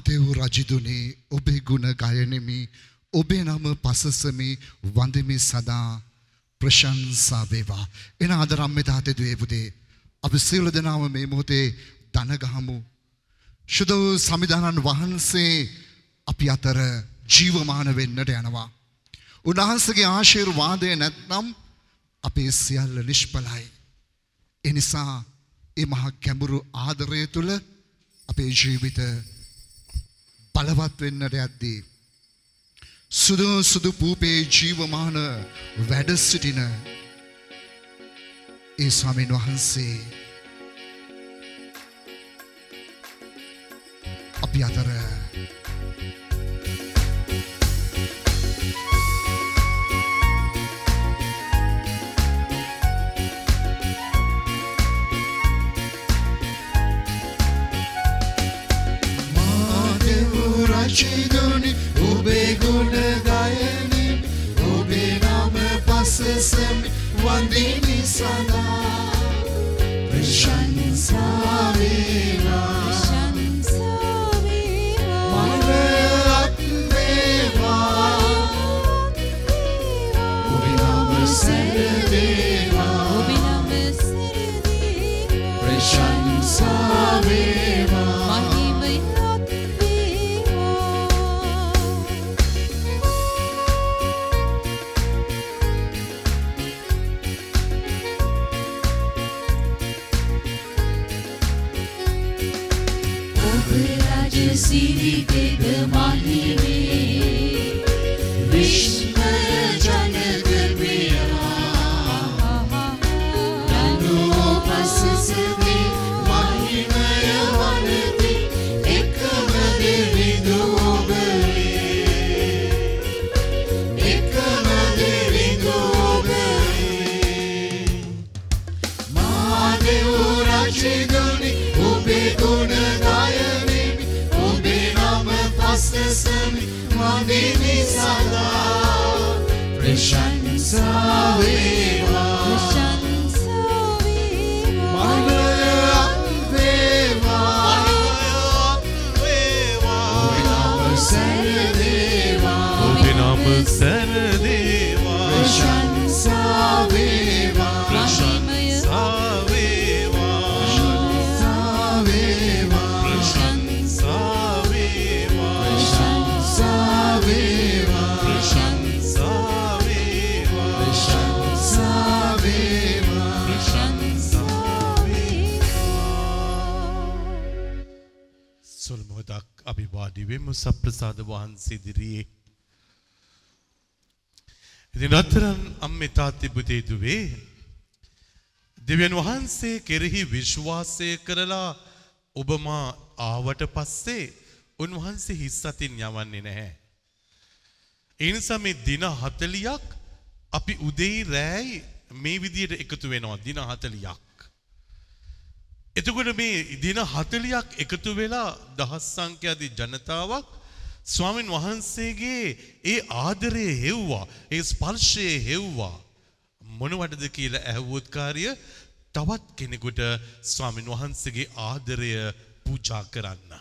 මාතෙව් රජිදුනේ ඔබේ ගුණ ගයනෙමි ඔබේ නම පසසමි වඳමි සදා ප්‍රශංසා වේවා. එන ආදරම්මේ තාතේ දුවේ පුතේ අපි සියලු දෙනාම මේ මොහොතේ දන ගහමු. ශුද්ධ වූ සමිදානන් වහන්සේ අපි අතර ජීවමාන වෙන්නට යනවා. උන්වහන්සේගේ ආශිර්වාදය නැත්නම් අපේ සියල්ල නිෂ්ඵලයි. එනිසා ඒ මහා ගැඹුරු ආදරය තුළ අපේ ජීවිත බලවත් වෙන්නට යද්දී සුදු සුදු පූපේ ජීවමාන වැඩ සිටින ඒ ස්වාමීන් වහන්සේ අපි අතර රචිදුනි ඔබේ ගුණ ගයනි ඔබේ නම පසසමි වඳිමි සදා පසසමි වඳිමි සදා ප්‍රශංසා අපි වාඩි වෙමු සප්‍රසාද වහන්සේ ඉදිරියේ. ඉතින් රත්තරන් අම්මේ තාත්තේ පුතේ දුවේ දෙවියන් වහන්සේ කෙරෙහි විශ්වාසය කරලා ඔබ මා ආවට පස්සේ උන්වහන්සේ හිස් අතින් යවන්නේ නැහැ. ඒ නිසා මේ දින 40ක් අපි උදේ රෑයි මේ විදියට එකතු වෙනවා දින 40ක්. එතකොට මේ දින 40ක් එකතු වෙලා දහස් සංඛ්‍යාදී ජනතාවක් ස්වාමින් වහන්සේගේ ඒ ආදරය හෙව්වා ඒ ස්පර්ශය හෙව්වා මොනවටද කියලා ඇහුවොත් කාර්ය තවත් කෙනෙකුට ස්වාමින් වහන්සේගේ ආදරය පූජා කරන්න.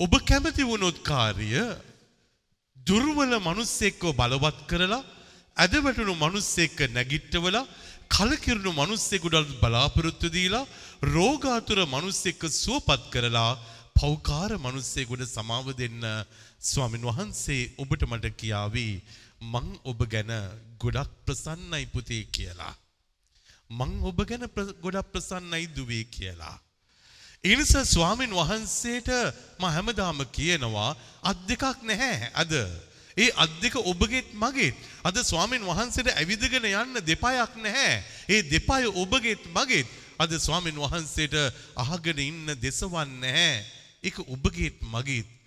ඔබ කැමති වුණොත් කාර්ය දුර්වල මිනිස්සෙක්ව බලවත් කරලා ඇදවැටුණු මිනිස්සෙක්ව නැගිට්ටවලා කලකිරුණු මිනිස්සෙකුට බලාපොරොත්තු දීලා රෝගාතුර මිනිස්සෙක්ව සුවපත් කරලා පෞකාර මිනිස්සෙකුට සමාව දෙන්න ස්වාමින් වහන්සේ ඔබට මට කියාවි මං ඔබ ගැන ගොඩක් ප්‍රසන්නයි පුතේ කියලා. මං ඔබ ගැන ප්‍ර- ගොඩක් ප්‍රසන්නයි දුවේ කියලා. ඒ නිසා ස්වාමින් වහන්සේට මම හැමදාම කියනවා අත් දෙකක් නැහැ අද. ඒ අත් දෙක ඔබගේත් මගේත්. අද ස්වාමින් වහන්සේට ඇවිදගෙන යන්න දෙපායක් නැහැ. ඒ දෙපාය ඔබගේත් මගේත්. අද ස්වාමින් වහන්සේට අහගෙන ඉන්න දෙසවන් නැහැ. ඒක ඔබගේත් මගේත්.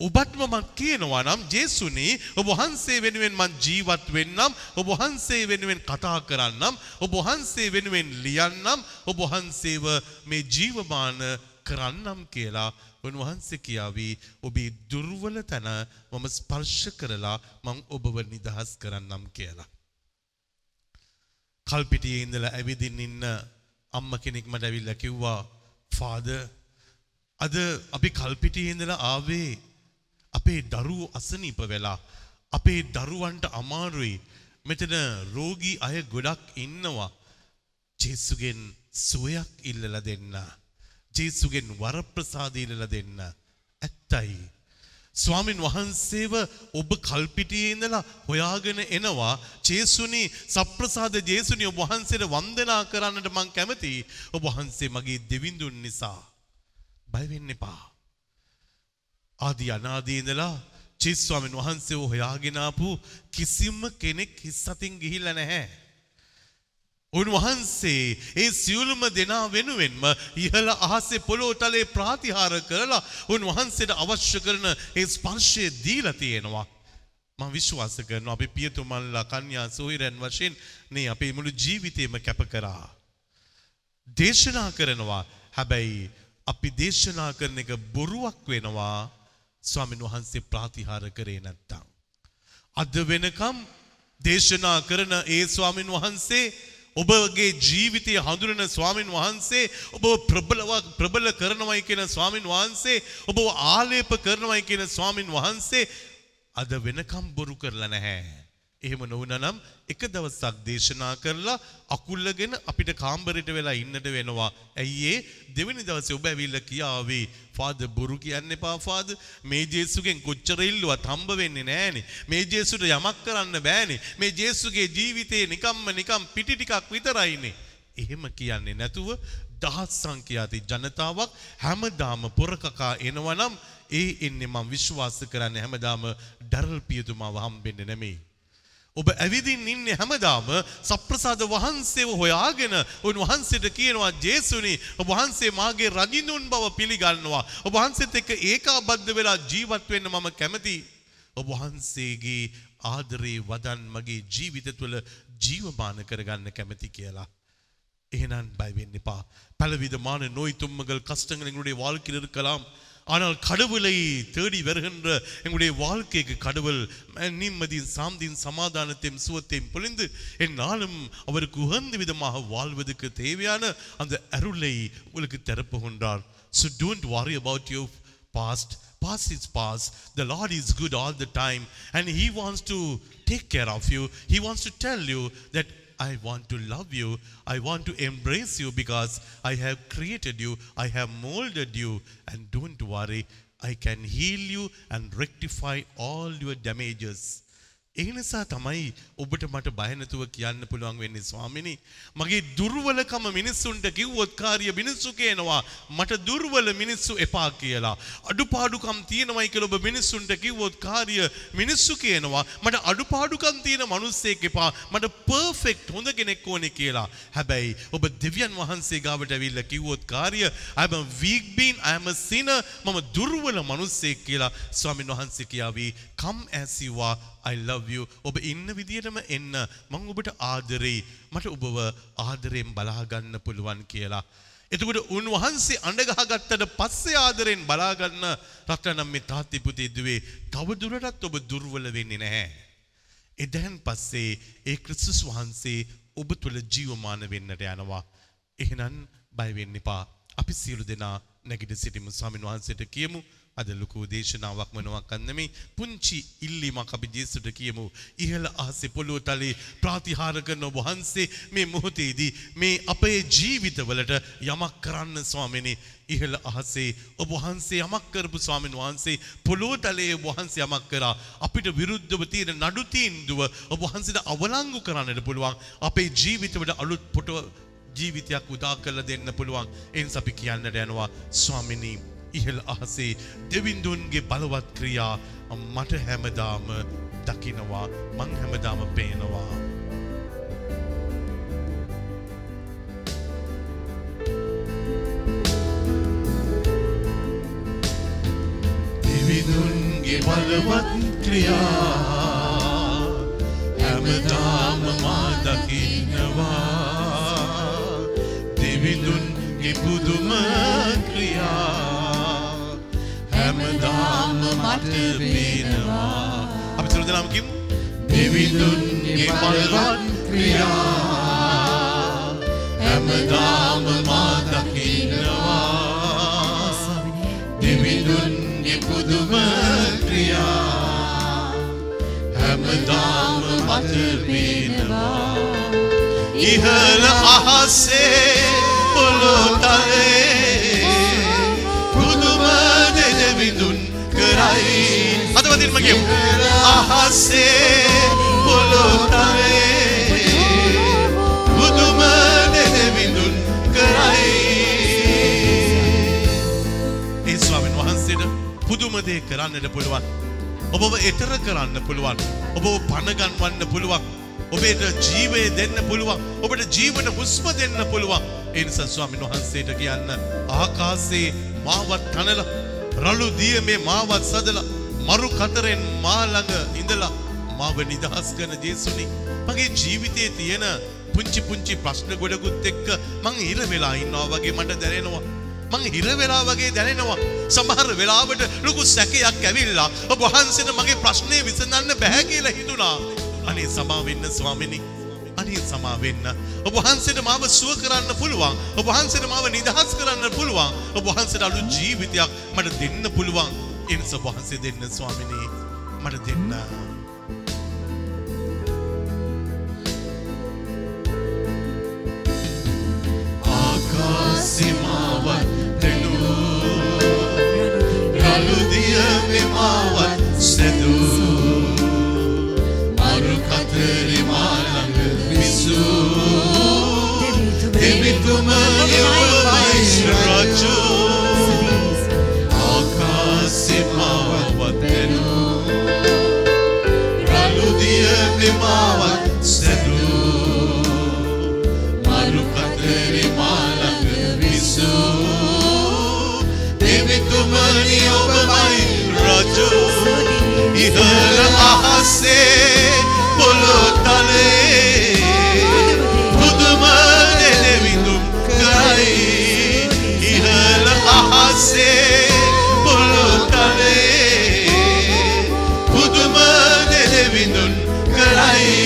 ඔබත්ම මං කියනවා නම් ජේසුනි ඔබ වහන්සේ වෙනුවෙන් මං ජීවත් වෙන්නම් ඔබ වහන්සේ වෙනුවෙන් කතා කරන්නම් ඔබ වහන්සේ වෙනුවෙන් ලියන්නම් ඔබ වහන්සේව මේ ජීවමාන කරන්නම් කියලා උන්වහන්සේ කියාවි. ඔබේ දුර්වල තැන මම ස්පර්ශ කරලා මං ඔබව නිදහස් කරන්නම් කියලා. කල්පිටියේ ඉඳලා ඇවිදින්න ඉන්න අම්ම කෙනෙක් මට ඇවිල්ලා කිව්වා ෆාදර් අද අපි කල්පිටියේ ඉඳලා ආවේ අපේ දරුවෝ අසනීප වෙලා. අපේ දරුවන්ට අමාරුයි. මෙතන රෝගී අය ගොඩක් ඉන්නවා. ජේසුගෙන් සුවයක් ඉල්ලලා දෙන්න. ජේසුගෙන් වරප්‍රසාද ඉල්ලලා දෙන්න. ඇත්තයි. ස්වාමින් වහන්සේව ඔබ කල්පිටියේ ඉඳලා හොයාගෙන එනවා. ජේසුනි සප්‍රසාද ජේසුනි ඔබ වහන්සේට වන්දනා කරන්නට මං කැමතියි ඔබ වහන්සේ මගේ දෙවිඳුන් නිසා. බය වෙන්න එපා. ආදී අනාදී ඉඳලා ජේසුස් ස්වාමීන් වහන්සේව හොයාගෙන ආපු කිසිම කෙනෙක් හිස් අතින් ගිහිල්ලා නැහැ. උන්වහන්සේ ඒ සියලුම දෙනා වෙනුවෙන්ම ඉහළ අහසේ පොළොව තලයේ ප්‍රාතිහාර කරලා උන්වහන්සේට අවශ්‍ය කරන ඒ ස්පර්ශය දීලා තියෙනවා. මම විශ්වාස කරනවා අපි පියතුමන්ලා කන්‍යා සොහිරන් වශයෙන් නේ අපේ මුළු ජීවිතේම කැප කරා. දේශනා කරනවා හැබැයි අපි දේශනා කරන එක බොරුවක් වෙනවා ස්වාමීන් වහන්සේ ප්‍රාතිහාර කරේ නැත්තම්. අද වෙනකම් දේශනා කරන ඒ ස්වාමීන් වහන්සේ ඔබගේ ජීවිතය හඳුනන ස්වාමීන් වහන්සේ ඔබ ප්‍රබලවක් ප්‍රබල කරනවයි කියන ස්වාමීන් වහන්සේ ඔබ ආලේප කරනවයි කියන ස්වාමීන් වහන්සේ අද වෙනකම් බොරු කරලා නැහැ. එහෙම නොවනනම් එක දවසක් දේශනා කරලා අකුල්ලගෙන අපිට කාම්බරයට වෙලා ඉන්නට වෙනවා. ඇයි ඒ දෙවෙනි දවසේ ඔබ ඇවිල්ලා කියාවේ ෆාද බොරු කියන්න එපා ෆාද මේ ජේසුගෙන් කොච්චර ඉල්ලුවත් හම්බ වෙන්නේ නැහනේ. මේ ජේසුට යමක් කරන්න බෑනේ. මේ ජේසුගේ ජීවිතේ නිකම්ම නිකම් පිටි ටිකක් විතරයිනේ. එහෙම කියන්නේ නැතුව දහස් සංඛ්‍යාති ජනතාවක් හැමදාම පොරකකා එනවනම් ඒ එන්නේ මම විශ්වාස කරන්නේ හැමදාම ඩරල් පියතුමාව හම්බෙන්නේ නෙමෙයි. ඔබ ඇවිදින් ඉන්නේ හැමදාම සප්‍රසාද වහන්සේව හොයාගෙන උන්වහන්සේට කියනවා ජේසුනි ඔබ වහන්සේ මාගේ රජිනුන් බව පිළිගන්නවා ඔබ වහන්සේත් එක්ක ඒකාබද්ධ වෙලා ජීවත් වෙන්න මම කැමතියි ඔබ වහන්සේගේ ආදරේ වදන් මගේ ජීවිත තුළ ජීවමාන කරගන්න කැමති කියලා එහෙනම් බය වෙන්න එපா பலவிதமான நோய் தும்மங்கள் கஷ்டங்கள் எங்களுடைய வாழ்க்கையில் இருக்கலாம் ஆனால் கடவுளை தேடி வருகின்ற எங்களுடைய வாழ்க்கைக்கு கடவுள் நிம்மதியின் சாந்தியின் சமாதானத்தையும் சுவத்தையும் பொழிந்து என்னாலும் அவருக்கு உகந்த விதமாக வாழ்வதற்கு தேவையான அந்த அருளை உங்களுக்கு தரப்புகின்றார் so don't worry about your past Past is past. The Lord is good all the time and He wants to take care of you. He wants to tell you that I want to love you. I want to embrace you because I have created you. I have molded you. And don't worry, I can heal you and rectify all your damages. ඒ නිසා තමයි ඔබට මට බය නැතුව කියන්න පුළුවන් වෙන්නේ ස්වාමිනී. මගේ දුර්වලකම මිනිස්සුන්ට කිව්වොත් කාර්ය මිනිස්සු කියනවා මට දුර්වල මිනිස්සු එපා කියලා. අඩුපාඩුකම් තියෙනවයි කියලා ඔබ මිනිස්සුන්ට කිව්වොත් කාර්ය මිනිස්සු කියනවා. මට අඩුපාඩුකම් තියෙන මිනිස්සෙක් එපා. මට පර්ෆෙක්ට් හොඳ කෙනෙක් ඕනේ කියලා. හැබැයි ඔබ දෙවියන් වහන්සේ ගාවට ඇවිල්ලා කිව්වොත් කාර්ය I am a weak being I am a sinner. මම දුර්වල මිනිස්සෙක් කියලා. ස්වාමින් වහන්සේ කියාවි come as you are I love you. ඔබ ඉන්න විදියටම එන්න. මං ඔබට ආදරෙයි. මට ඔබව ආදරයෙන් බලා ගන්න පුළුවන් කියලා. එතකොට උන්වහන්සේ අඬගහගත්තට පස්සේ ආදරෙන් බලා ගන්න රත්නම් මේ තාත්ති පුතේ දුවේ තව දුරටත් ඔබ දුර්වල වෙන්නේ නැහැ. එදැන් පස්සේ ඒ ක්‍රිස්තුස් වහන්සේ ඔබ තුළ ජීවමාන වෙන්නට යනවා. එහෙනම් බය වෙන්න එපා. අපි සියලු දෙනා නැගිට සිටිමු ස්වාමීන් වහන්සේට කියමු අද ලොකු දේශනාවක් මොනවක් නෙමෙයි. පුංචි ඉල්ලීමක් අපි ජේසුට කියමු. ඉහළ අහසේ පොළොව තලයේ ප්‍රාතිහාර කරන ඔබ වහන්සේ මේ මොහොතේදී මේ අපේ ජීවිතවලට යමක් කරන්න ස්වාමිනේ. ඉහළ අහසේ ඔබ වහන්සේ යමක් කරපු ස්වාමීන් වහන්සේ පොළොව තලයේ ඔබ වහන්සේ යමක් කරා. අපිට විරුද්ධව තියෙන නඩු තීන්දුව ඔබ වහන්සේට අවලංගු කරන්නට පුළුවන්. අපේ ජීවිතවලට අලුත් පොටව ජීවිතයක් උදා කරලා දෙන්න පුළුවන්. එනිසා අපි කියන්නට යනවා ස්වාමිනී ඉහළ අහසේ දෙවින්දුන්ගේ බලවත් ක්‍රියා මට හැමදාම දකිනවා මං හැමදාම පේනවා. දෙවිදුන්ගේ බලවත් ක්‍රියා හැමදාම මා දකිනවා දෙවිදුන්ගේ පුදුම ක්‍රියා හැමදාම මට පේනවා. අපි සියලු දෙනාම කියමු දෙවිඳුන්ගේ බලවත් ක්‍රියා. හැමදාම මා දකින්නවා. දෙවිඳුන්ගේ පුදුම ක්‍රියා. හැමදාම මට පේනවා. ඉහළ අහසේ පොළොතලේ අදවදින්ම කියමු අහසේ පොළොතලේ පුදුම දෙවිඳුන් කරයි ඒ ස්වාමීන් වහන්සේට පුදුම දේ කරන්නට පුළුවන්. ඔබව එතර කරන්න පුළුවන්. ඔබව පණගන්වන්න පුළුවන්. ඔබේට ජීවය දෙන්න පුළුවන්. ඔබට ජීවන හුස්ම දෙන්න පුළුවන්. ඒ නිසා ස්වාමීන් වහන්සේට කියන්න ආකාශයේ මාවත් තනලා රළු දිය මේ මාවත් සදලා මරු කතරෙන් මා ළඟ ඉඳලා මාව නිදහස් කරන ජේසුනි මගේ ජීවිතයේ තියෙන පුංචි පුංචි ප්‍රශ්න ගොඩකුත් එක්ක මං ඉර වෙලා ඉන්නවා වගේ මට දැනෙනවා. මං හිර වෙලා වගේ දැනෙනවා. සමහර වෙලාවට ලොකු සැකයක් ඇවිල්ලා ඔබ වහන්සේට මගේ ප්‍රශ්නේ විසඳන්න බෑ කියලා හිතුණා. අනේ සමා වෙන්න ස්වාමිනී. අනේ සමා වෙන්න. ඔබ වහන්සේට මාව සුව කරන්න පුළුවන්. ඔබ වහන්සේට මාව නිදහස් කරන්න පුළුවන්. ඔබ වහන්සේට අලුත් ජීවිතයක් මට දෙන්න පුළුවන්. ඒ නිසා ඔබ වහන්සේ දෙන්න ස්වාමිනී මට දෙන්න. ඉහළ අහසේ පොළොතලේ පුදුම දෙවිඳුම් කරයි. ඉහළ අහසේ පොළොතලේ පුදුම දෙවිඳුන් කරයි.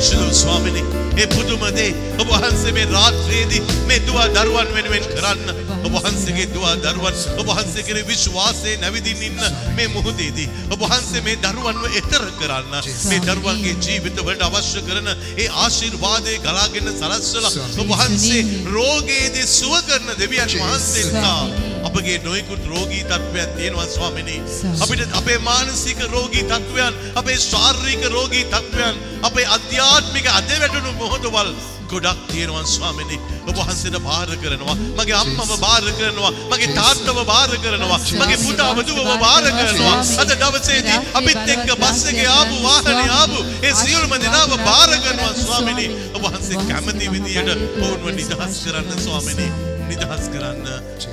ශිලු ස්වාමිනී ඒ පුදුම දේ ඔබ වහන්සේ මේ රාත්‍රියේදී මේ දුවා දරුවන් වෙනුවෙන් කරන්න ඔබ වහන්සේගේ දුවා දරුවන් ඔබ වහන්සේ කෙරේ විශ්වාසයෙන් නැවිදින්න ඉන්න මේ මොහොතේදී ඔබ වහන්සේ මේ දරුවන්ව එතර කරන්න මේ දරුවන්ගේ ජීවිත වලට අවශ්‍ය කරන ඒ ආශිර්වාදේ ගලාගෙන සලස්සලා ඔබ වහන්සේ රෝගයේදී සුව කරන දෙවියන් වහන්සේ නිසා අපගේ නොයෙකුත් රෝගී තත්ත්වයන් තියෙනවා ස්වාමිනී. අපිට අපේ මානසික රෝගී තත්ත්වයන් අපේ ශාරීරික රෝගී තත්ත්වයන් අපේ අධ්‍යාත්මික අධවැටුණු මොහොතවල් ගොඩක් තියෙනවා ස්වාමිනී. ඔබ වහන්සේට බාර කරනවා මගේ අම්මව බාර කරනවා මගේ තාත්තව බාර කරනවා මගේ පුතාව දුවව බාර කරනවා. අද දවසේදී අපිත් එක්ක බස් එකේ ආපු වාහනේ ආපු ඒ සියලුම දෙනාව බාර කරනවා ස්වාමිනී. ඔබ වහන්සේ කැමති විදියට ඔවුන්ව නිදහස් කරන්න ස්වාමිනී නිදහස් කරන්න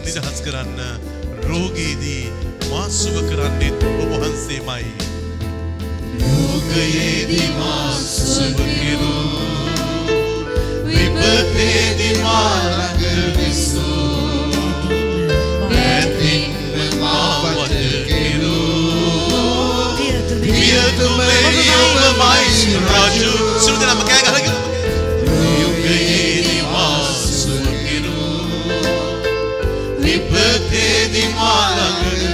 නිදහස් කරන්න රෝගීදී මාසුව කරන්නෙත් ඔබ වහන්සේමයි. යෝගයේදී මා සුව කෙරූ විපතේදී මා ළඟ විසූ පැතින්ම මා වත කෙරූ පියතුමනි ඔබමයි රජු. සිරු දෙනාම විපතේදී මා ළඟ විසූ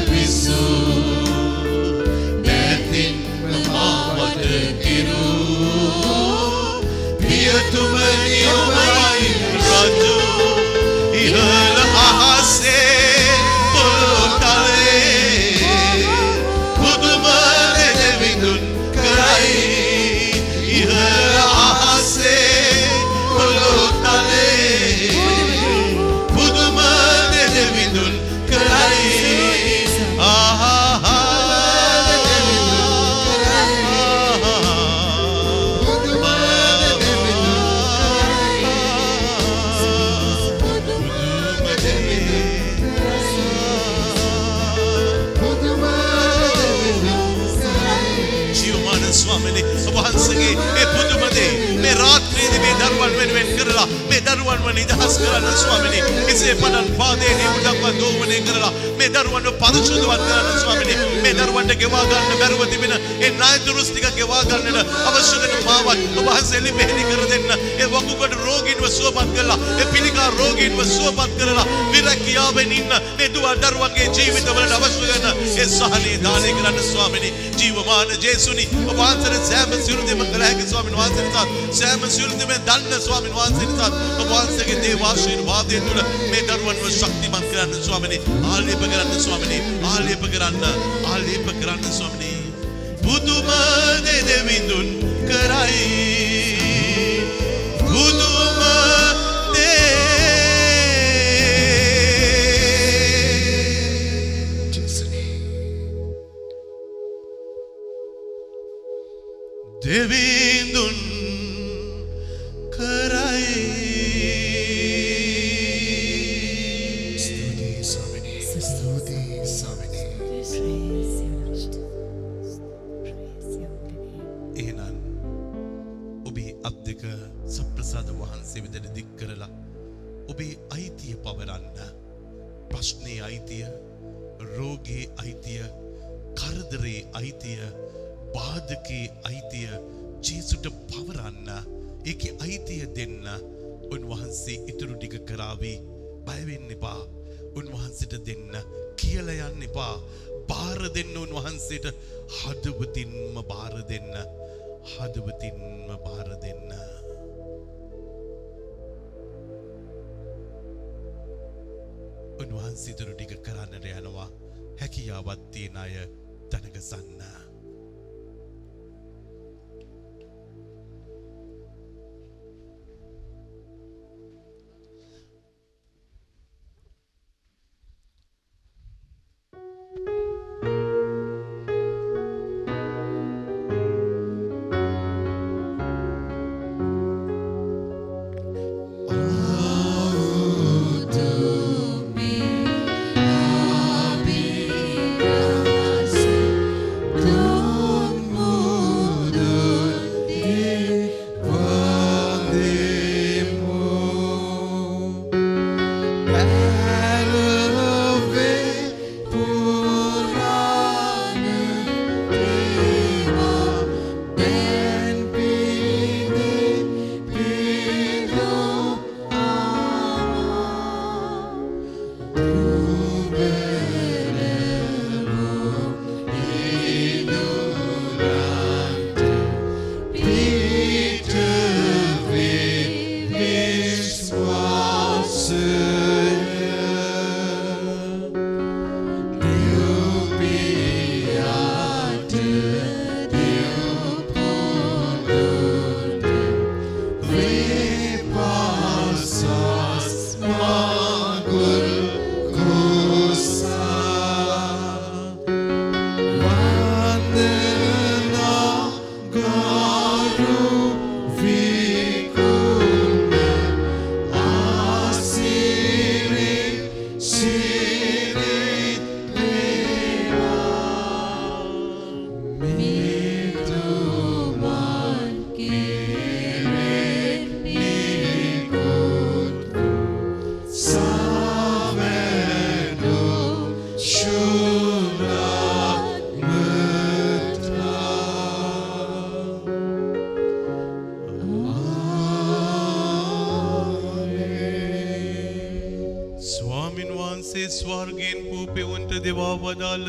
දරුවන්ව නිදහස් කරන්න ස්වාමිනී. එසේ පටන් පාදේනේ උඩක්ව දෝවනය කරලා මේ දරුවන්ව පරිශුද්ධවත් කරන්න ස්වාමිනී. මේ දරුවන්ට ගෙවා ගන්න බැරුව තිබෙන ඒ ණය දුරුස් ටික ගෙවා ගන්නට අවශ්‍ය කරන මාවත් ඔබ වහන්සේ ලිපෙහෙලි කර දෙන්න. ඒ වකුගඩු රෝගීන්ව සුවපත් කරලා ඒ පිළිකා රෝගීන්ව සුවපත් කරලා විරකියාවෙන් ඉන්න මේ දුව දරුවන්ගේ ජීවිතවලට අවශ්‍ය කරන ඒ සහනේ දානය කරන්න ස්වාමිනී. ජීවමාන ජේසුනි ඔබ වහන්සේට සෑම සියලු දෙම කළ හැකි ස්වාමීන් වහන්සේ නිසා සෑම සියලු දෙම දන්න ස්වාමීන් වහන්සේ නිසා ඔබ වහන්සේගේ දේව ආශිර්වාදය තුළ මේ දරුවන්ව ශක්තිමත් කරන්න ස්වාමිනී. ආලේප කරන්න ස්වාමිනී. ආලේප කරන්න. ආලේප කරන්න ස්වාමිනී. පුදුම දෙවිඳුන් කරයි රෝගයේ අයිතිය කරදරේ අයිතිය බාධකේ අයිතිය ජේසුට පවරන්න ඒකේ අයිතිය දෙන්න උන්වහන්සේ ඉතුරු ටික කරාවී බය වෙන්න එපා උන්වහන්සේට දෙන්න කියලා යන්න එපා බාර දෙන්න උන්වහන්සේට හදවතින්ම බාර දෙන්න හදවතින්ම බාර දෙන්න උන්වහන්සේ ඉතුරු ටික කරන්නට යනවා හැකියාවත් තියෙන අය දැනගසන්න. ස්වාමින් වහන්සේ ස්වර්ගයෙන් පූපෙවුන්ට දෙවා වදාළ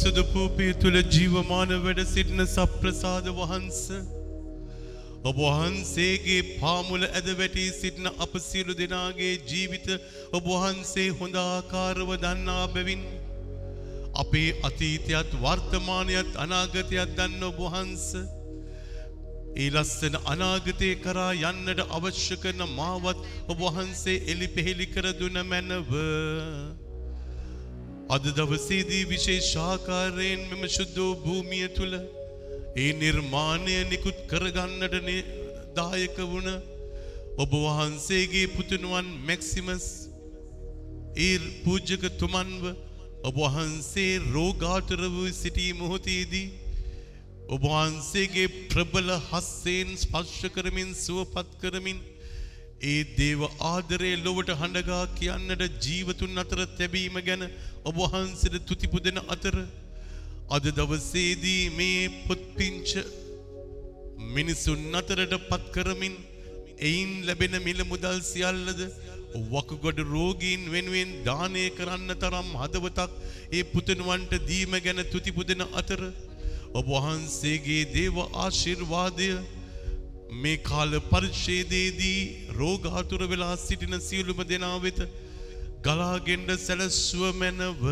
සුදු සුදු පූපේ තුළ ජීවමාන වැඩ සිටින සප්‍රසාද වහන්ස ඔබ වහන්සේගේ පාමුල ඇද වැටී සිටින අප සියලු දෙනාගේ ජීවිත ඔබ වහන්සේ හොඳ ආකාරව දන්නා බැවින් අපේ අතීතයත් වර්තමානයත් අනාගතයත් දන්න ඔබ වහන්ස ඒ ලස්සන අනාගතය කරා යන්නට අවශ්‍ය කරන මාවත් ඔබ වහන්සේ එලි පෙහෙලි කර දුන මැනව. අද දවසේදී විශේෂාකාරයෙන් මෙම ශුද්ධෝ භූමිය තුළ ඒ නිර්මාණය නිකුත් කරගන්නට නේ- දායක වුණ ඔබ වහන්සේගේ පුතුණුවන් මැක්සිමස් ඒ පූජ්‍යක තුමන්ව ඔබ වහන්සේ රෝගාතුර වූ සිටී මොහොතේදී ඔබ වහන්සේගේ ප්‍රබල හස්සයෙන් ස්පර්ශ කරමින් සුවපත් කරමින් ඒ දේව ආදරේ ලොවට හඬගා කියන්නට ජීවතුන් අතර තැබීම ගැන ඔබ වහන්සේට තුතිපුදෙන අතර අද දවසේදී මේ පොත්පිංච මිනිසුන් අතරට පත් කරමින් එයින් ලැබෙන මිල මුදල් සියල්ලද වකුගොඩ රෝගීන් වෙනුවෙන් දානය කරන්න තරම් හදවතක් ඒ පුතනුවන්ට දීම ගැන තුතිපුදෙන අතර ඔබ වහන්සේගේ දේව ආශිර්වාදය මේ කාල පරිච්ඡේදයේදී රෝගාතුර වෙලා සිටින සියලුම දෙනා වෙත ගලාගෙන්ඩ සැලස්ුව මැනව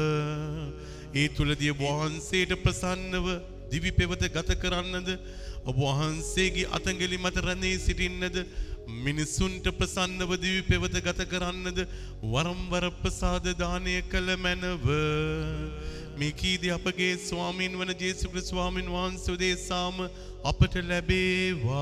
ඒ තුළදිය වහන්සේට ප්‍රසන්නව දිවි පෙවත ගත කරන්නද ඔබ වහන්සේගේ අතගලි මත රැඳී සිටින්නද මිනිසුන්ට ප්‍රසන්නව දිවි පෙවත ගත කරන්නද වරම්වර ප්‍රසාද දානය කළ මැනව. මේ කීදී අපගේ ස්වාමීන් වන ජේසු ක්‍රිස්තු ස්වාමීන් වහන්සේ උදෙසාම අපට ලැබේවා.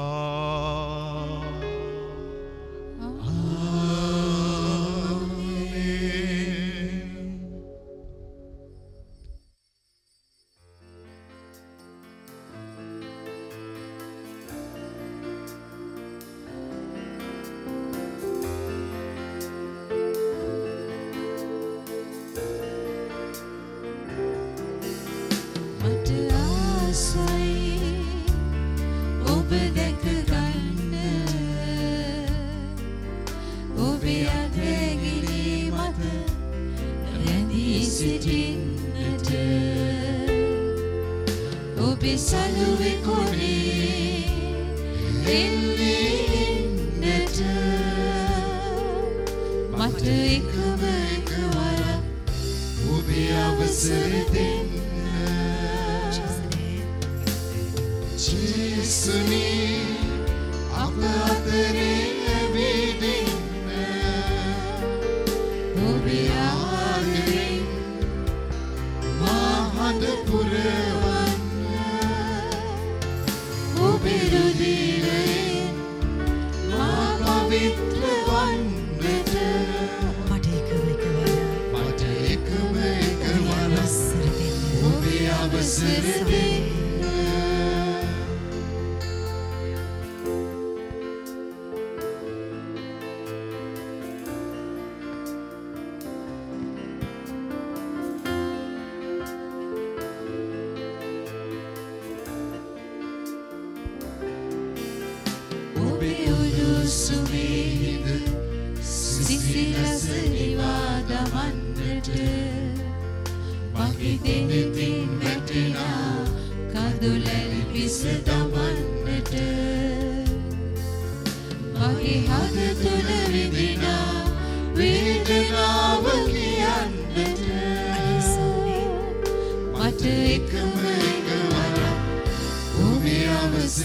ඔබේ අතැගිලි මත රැඳී සිටින්නට. ඔබේ සලුවේ කොනේ එල්ලෙන්නට මට එකම එකවරක් ඔබේ අවසර දෙන්න. ජේසුනි අප අතරේ ඇවිදින්න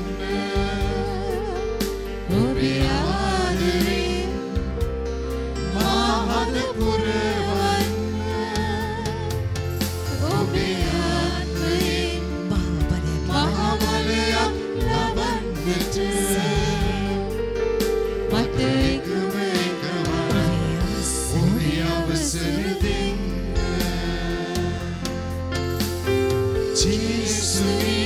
ඔබේ ජේසුනි